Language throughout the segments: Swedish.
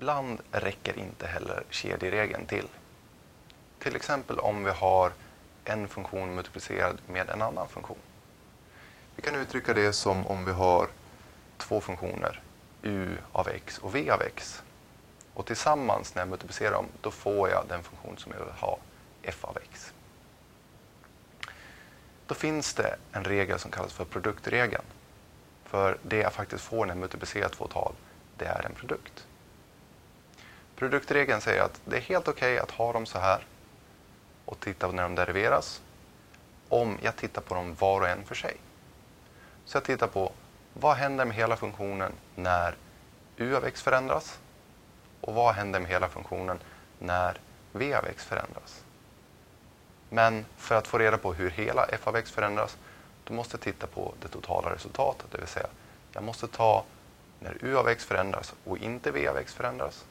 Ibland räcker inte heller kedjeregeln till. Till exempel om vi har en funktion multiplicerad med en annan funktion. Vi kan uttrycka det som om vi har två funktioner, u av x och v av x. Och tillsammans när jag multiplicerar dem, då får jag den funktion som jag vill ha, f av x. Då finns det en regel som kallas för produktregeln. För det jag faktiskt får när jag multiplicerar två tal, det är en produkt. Produktregeln säger att det är helt okej okay att ha dem så här och titta när de deriveras om jag tittar på dem var och en för sig. Så jag tittar på vad händer med hela funktionen när u av x förändras och vad händer med hela funktionen när v av x förändras. Men för att få reda på hur hela f av x förändras då måste jag titta på det totala resultatet, det vill säga jag måste ta när u av x förändras och inte v av x förändras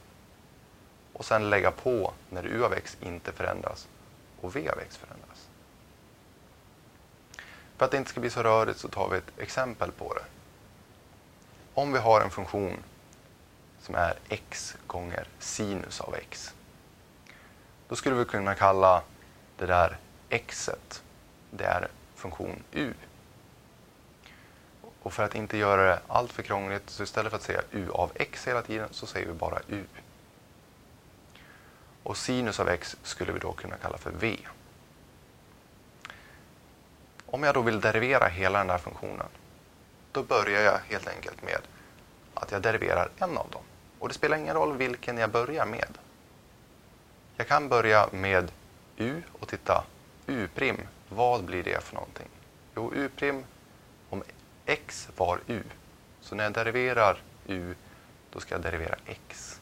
och sen lägga på när u av x inte förändras och v av x förändras. För att det inte ska bli så rörigt så tar vi ett exempel på det. Om vi har en funktion som är x gånger sinus av x. Då skulle vi kunna kalla det där xet, det är funktion u. Och för att inte göra det allt för krångligt så istället för att säga u av x hela tiden så säger vi bara u. Och sinus av x skulle vi då kunna kalla för v. Om jag då vill derivera hela den här funktionen, då börjar jag helt enkelt med att jag deriverar en av dem. Och det spelar ingen roll vilken jag börjar med. Jag kan börja med u och titta u', vad blir det för någonting? Jo, u' om x var u. Så när jag deriverar u, då ska jag derivera x.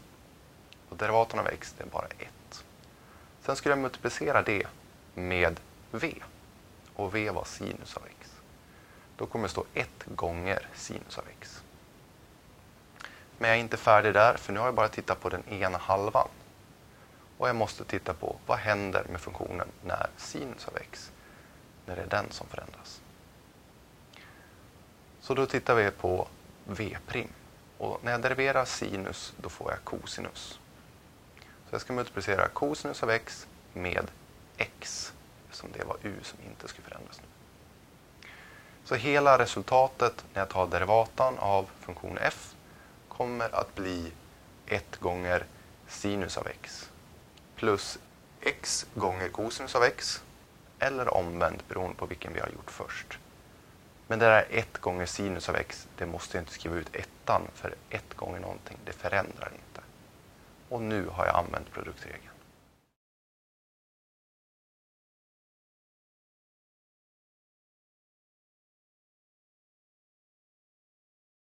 Och derivaten av x det är bara 1. Sen skulle jag multiplicera det med v. Och v var sinus av x. Då kommer det stå 1 gånger sinus av x. Men jag är inte färdig där, för nu har jag bara tittat på den ena halvan. Och jag måste titta på vad händer med funktionen när sinus av x, när det är den som förändras. Så då tittar vi på v'. Och när jag deriverar sinus, då får jag kosinus. Så jag ska multiplicera kosinus av x med x, eftersom det var u som inte skulle förändras nu. Så hela resultatet när jag tar derivatan av funktion f kommer att bli 1 gånger sinus av x plus x gånger kosinus av x eller omvänt beroende på vilken vi har gjort först. Men det där 1 gånger sinus av x, det måste jag inte skriva ut ettan för 1 gånger någonting, det förändrar inte. Och nu har jag använt produktregeln.